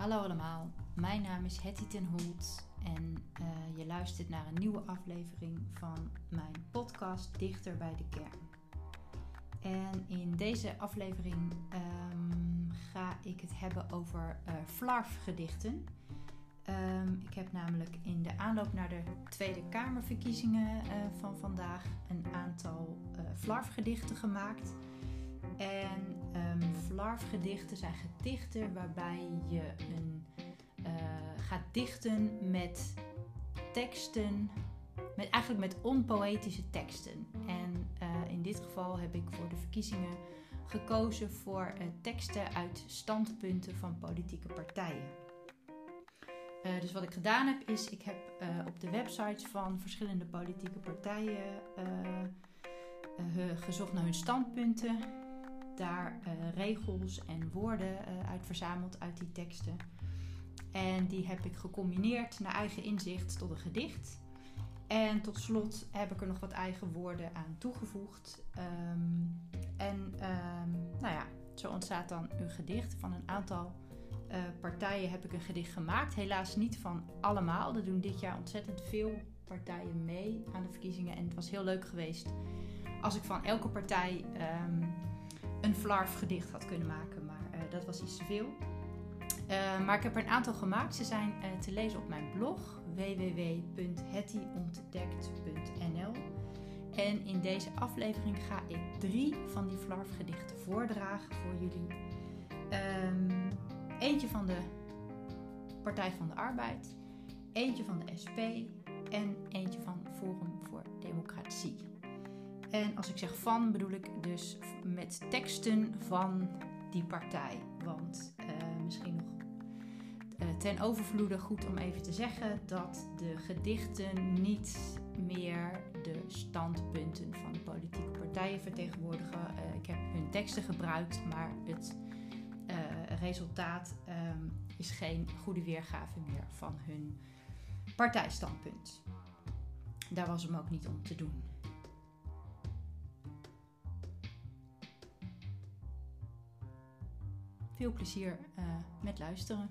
Hallo allemaal, mijn naam is Hetty ten Holt en uh, je luistert naar een nieuwe aflevering van mijn podcast Dichter bij de Kern. En in deze aflevering um, ga ik het hebben over uh, flarfgedichten. Um, ik heb namelijk in de aanloop naar de Tweede Kamerverkiezingen uh, van vandaag een aantal uh, flarfgedichten gemaakt. En um, flarfgedichten zijn gedichten waarbij je een, uh, gaat dichten met teksten, met, eigenlijk met onpoëtische teksten. En uh, in dit geval heb ik voor de verkiezingen gekozen voor uh, teksten uit standpunten van politieke partijen. Dus wat ik gedaan heb is, ik heb op de websites van verschillende politieke partijen gezocht naar hun standpunten daar uh, regels en woorden uh, uit verzameld uit die teksten. En die heb ik gecombineerd naar eigen inzicht tot een gedicht. En tot slot heb ik er nog wat eigen woorden aan toegevoegd. Um, en um, nou ja, zo ontstaat dan een gedicht. Van een aantal uh, partijen heb ik een gedicht gemaakt. Helaas niet van allemaal. Er doen dit jaar ontzettend veel partijen mee aan de verkiezingen. En het was heel leuk geweest als ik van elke partij um, een Flarf gedicht had kunnen maken, maar uh, dat was iets te veel. Uh, maar ik heb er een aantal gemaakt. Ze zijn uh, te lezen op mijn blog www.hettyontdekt.nl. En in deze aflevering ga ik drie van die Flarf gedichten voordragen voor jullie. Um, eentje van de Partij van de Arbeid, eentje van de SP en eentje van Forum voor Democratie. En als ik zeg van, bedoel ik dus met teksten van die partij. Want uh, misschien nog uh, ten overvloede goed om even te zeggen dat de gedichten niet meer de standpunten van de politieke partijen vertegenwoordigen. Uh, ik heb hun teksten gebruikt, maar het resultaat um, is geen goede weergave meer van hun partijstandpunt. Daar was hem ook niet om te doen. Veel plezier uh, met luisteren.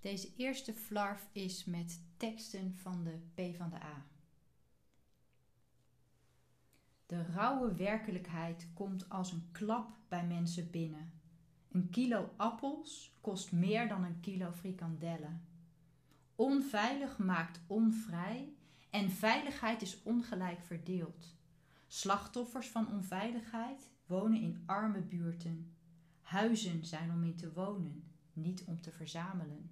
Deze eerste flarf is met teksten van de P van de A. De rauwe werkelijkheid komt als een klap bij mensen binnen een kilo appels kost meer dan een kilo frikandellen. Onveilig maakt onvrij en veiligheid is ongelijk verdeeld. Slachtoffers van onveiligheid wonen in arme buurten. Huizen zijn om in te wonen, niet om te verzamelen.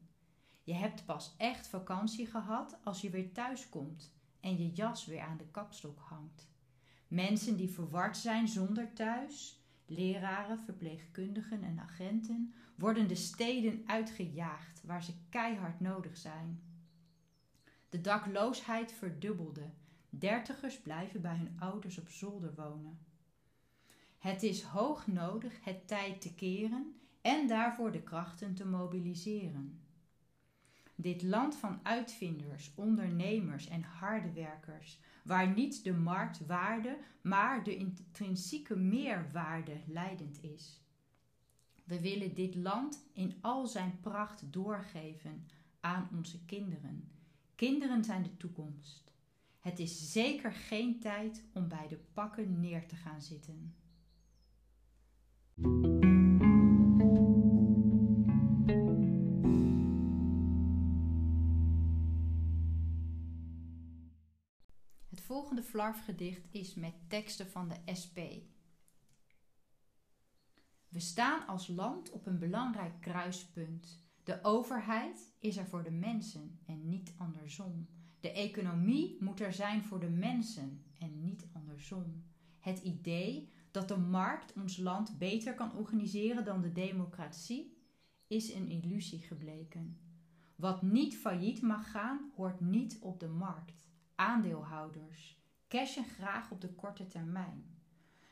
Je hebt pas echt vakantie gehad als je weer thuis komt en je jas weer aan de kapstok hangt. Mensen die verward zijn zonder thuis, Leraren, verpleegkundigen en agenten worden de steden uitgejaagd waar ze keihard nodig zijn. De dakloosheid verdubbelde. Dertigers blijven bij hun ouders op zolder wonen. Het is hoog nodig het tijd te keren en daarvoor de krachten te mobiliseren. Dit land van uitvinders, ondernemers en harde werkers waar niet de marktwaarde, maar de intrinsieke meerwaarde leidend is. We willen dit land in al zijn pracht doorgeven aan onze kinderen. Kinderen zijn de toekomst. Het is zeker geen tijd om bij de pakken neer te gaan zitten. Volgende flarfgedicht is met teksten van de SP. We staan als land op een belangrijk kruispunt. De overheid is er voor de mensen en niet andersom. De economie moet er zijn voor de mensen en niet andersom. Het idee dat de markt ons land beter kan organiseren dan de democratie is een illusie gebleken. Wat niet failliet mag gaan, hoort niet op de markt aandeelhouders, cashen graag op de korte termijn.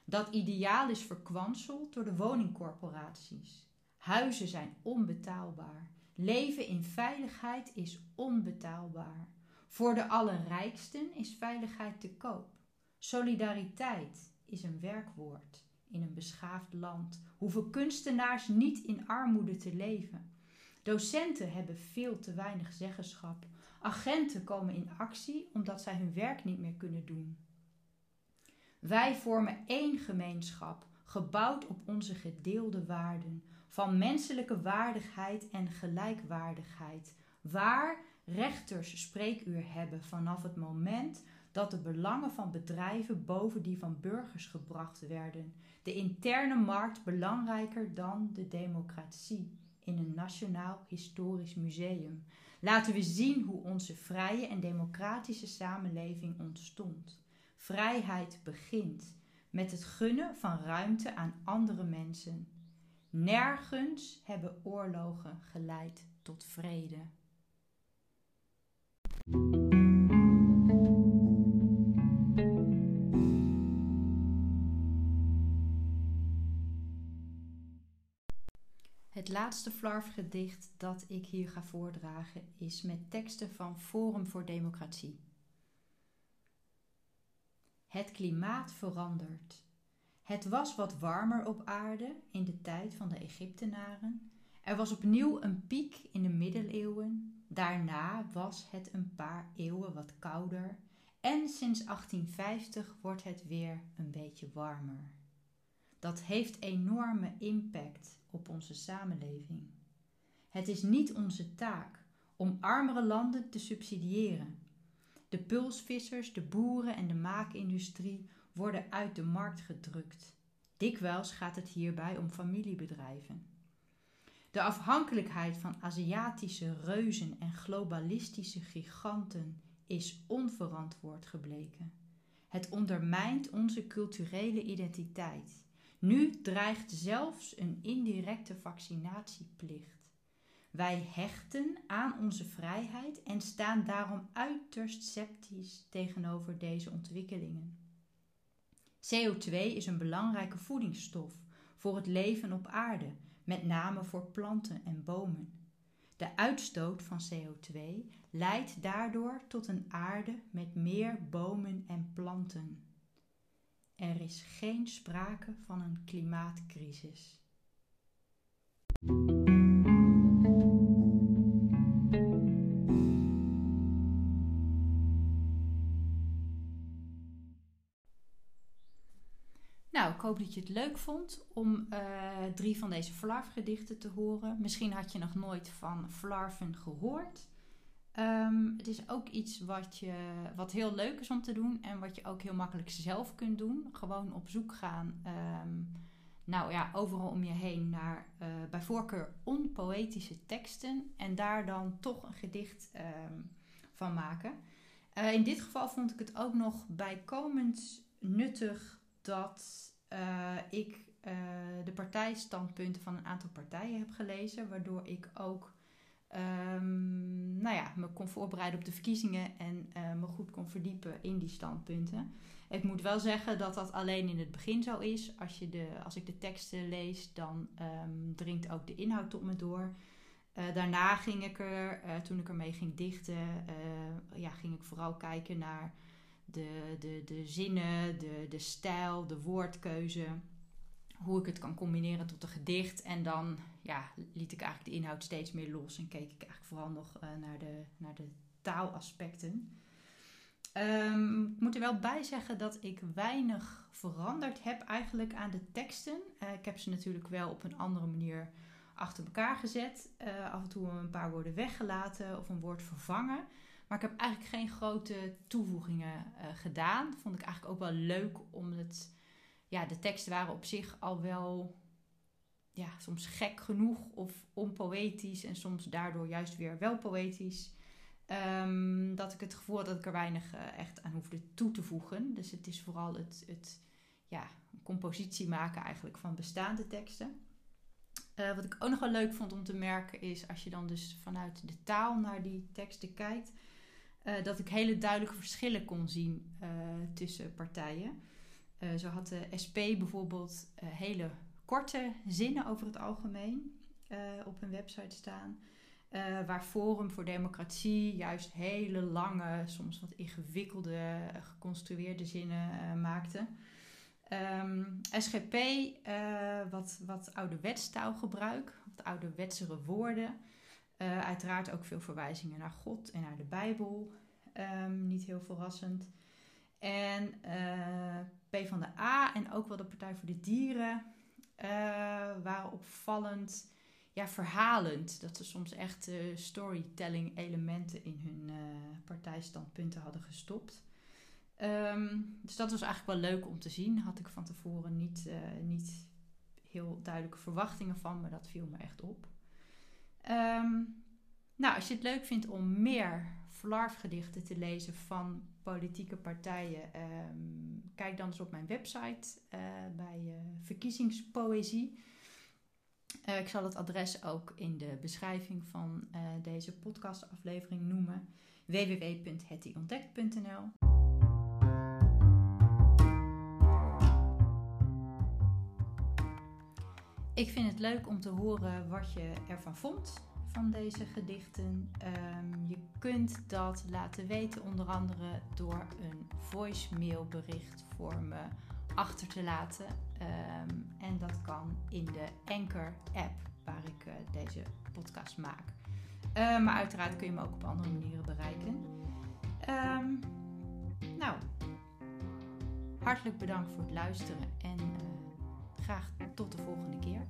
Dat ideaal is verkwanseld door de woningcorporaties. Huizen zijn onbetaalbaar. Leven in veiligheid is onbetaalbaar. Voor de allerrijksten is veiligheid te koop. Solidariteit is een werkwoord in een beschaafd land. Hoeven kunstenaars niet in armoede te leven. Docenten hebben veel te weinig zeggenschap. Agenten komen in actie omdat zij hun werk niet meer kunnen doen. Wij vormen één gemeenschap, gebouwd op onze gedeelde waarden van menselijke waardigheid en gelijkwaardigheid, waar rechters spreekuur hebben vanaf het moment dat de belangen van bedrijven boven die van burgers gebracht werden, de interne markt belangrijker dan de democratie in een nationaal historisch museum. Laten we zien hoe onze vrije en democratische samenleving ontstond. Vrijheid begint met het gunnen van ruimte aan andere mensen. Nergens hebben oorlogen geleid tot vrede. Het laatste Flarf-gedicht dat ik hier ga voordragen is met teksten van Forum voor Democratie. Het klimaat verandert. Het was wat warmer op aarde in de tijd van de Egyptenaren. Er was opnieuw een piek in de middeleeuwen. Daarna was het een paar eeuwen wat kouder. En sinds 1850 wordt het weer een beetje warmer. Dat heeft enorme impact op onze samenleving. Het is niet onze taak om armere landen te subsidiëren. De pulsvissers, de boeren en de maakindustrie worden uit de markt gedrukt. Dikwijls gaat het hierbij om familiebedrijven. De afhankelijkheid van Aziatische reuzen en globalistische giganten is onverantwoord gebleken. Het ondermijnt onze culturele identiteit. Nu dreigt zelfs een indirecte vaccinatieplicht. Wij hechten aan onze vrijheid en staan daarom uiterst sceptisch tegenover deze ontwikkelingen. CO2 is een belangrijke voedingsstof voor het leven op aarde, met name voor planten en bomen. De uitstoot van CO2 leidt daardoor tot een aarde met meer bomen en planten. Er is geen sprake van een klimaatcrisis. Nou, ik hoop dat je het leuk vond om uh, drie van deze Flarf-gedichten te horen. Misschien had je nog nooit van Flarven gehoord. Um, het is ook iets wat, je, wat heel leuk is om te doen en wat je ook heel makkelijk zelf kunt doen. Gewoon op zoek gaan, um, nou ja, overal om je heen naar uh, bij voorkeur onpoëtische teksten en daar dan toch een gedicht um, van maken. Uh, in dit geval vond ik het ook nog bijkomend nuttig dat uh, ik de partijstandpunten van een aantal partijen heb gelezen, waardoor ik ook um, nou ja, me kon voorbereiden op de verkiezingen en uh, me goed kon verdiepen in die standpunten. Ik moet wel zeggen dat dat alleen in het begin zo is. Als, je de, als ik de teksten lees, dan um, dringt ook de inhoud tot me door. daarna ging ik er, toen ik ermee ging dichten, ja, ging ik vooral kijken naar de, de, de zinnen, de, de stijl, de woordkeuze. Hoe ik het kan combineren tot een gedicht. En dan ja, liet ik eigenlijk de inhoud steeds meer los. En keek ik eigenlijk vooral nog uh, naar, de, naar de taalaspecten. Um, ik moet er wel bij zeggen dat ik weinig veranderd heb eigenlijk aan de teksten. Uh, ik heb ze natuurlijk wel op een andere manier achter elkaar gezet. Uh, af en toe een paar woorden weggelaten of een woord vervangen. Maar ik heb eigenlijk geen grote toevoegingen gedaan. Vond ik eigenlijk ook wel leuk, omdat ja, de teksten waren op zich al wel ja, soms gek genoeg of onpoëtisch en soms daardoor juist weer wel poëtisch. Um, dat ik het gevoel had dat ik er weinig uh, echt aan hoefde toe te voegen. Dus het is vooral het, het ja, compositie maken eigenlijk van bestaande teksten. Uh, wat ik ook nog wel leuk vond om te merken is als je dan dus vanuit de taal naar die teksten kijkt, uh, dat ik hele duidelijke verschillen kon zien tussen partijen. Uh, zo had de SP bijvoorbeeld hele korte zinnen over het algemeen op hun website staan. Waar Forum voor Democratie juist hele lange, soms wat ingewikkelde, geconstrueerde zinnen maakte. Um, SGP, wat, wat ouderwets taalgebruik, wat ouderwetsere woorden. uiteraard ook veel verwijzingen naar God en naar de Bijbel. Um, niet heel verrassend. En P van de A en ook wel de Partij voor de Dieren waren opvallend ja, verhalend. Dat ze soms echt uh, storytelling elementen in hun uh, partijstandpunten hadden gestopt. Um, dus dat was eigenlijk wel leuk om te zien. Had ik van tevoren niet, uh, niet heel duidelijke verwachtingen van, maar dat viel me echt op. Um, nou, als je het leuk vindt om meer Flarf-gedichten te lezen van politieke partijen, um, kijk dan eens op mijn website bij verkiezingspoëzie. Uh, ik zal het adres ook in de beschrijving van uh, deze podcastaflevering noemen: www.hettyontdekt.nl. Ik vind het leuk om te horen wat je ervan vond van deze gedichten. Um, je kunt dat laten weten onder andere door een voicemailbericht voor me achter te laten. Um, en dat kan in de Anchor app waar ik uh, deze podcast maak. Uh, maar uiteraard kun je me ook op andere manieren bereiken. Nou, hartelijk bedankt voor het luisteren en uh, graag tot de volgende keer.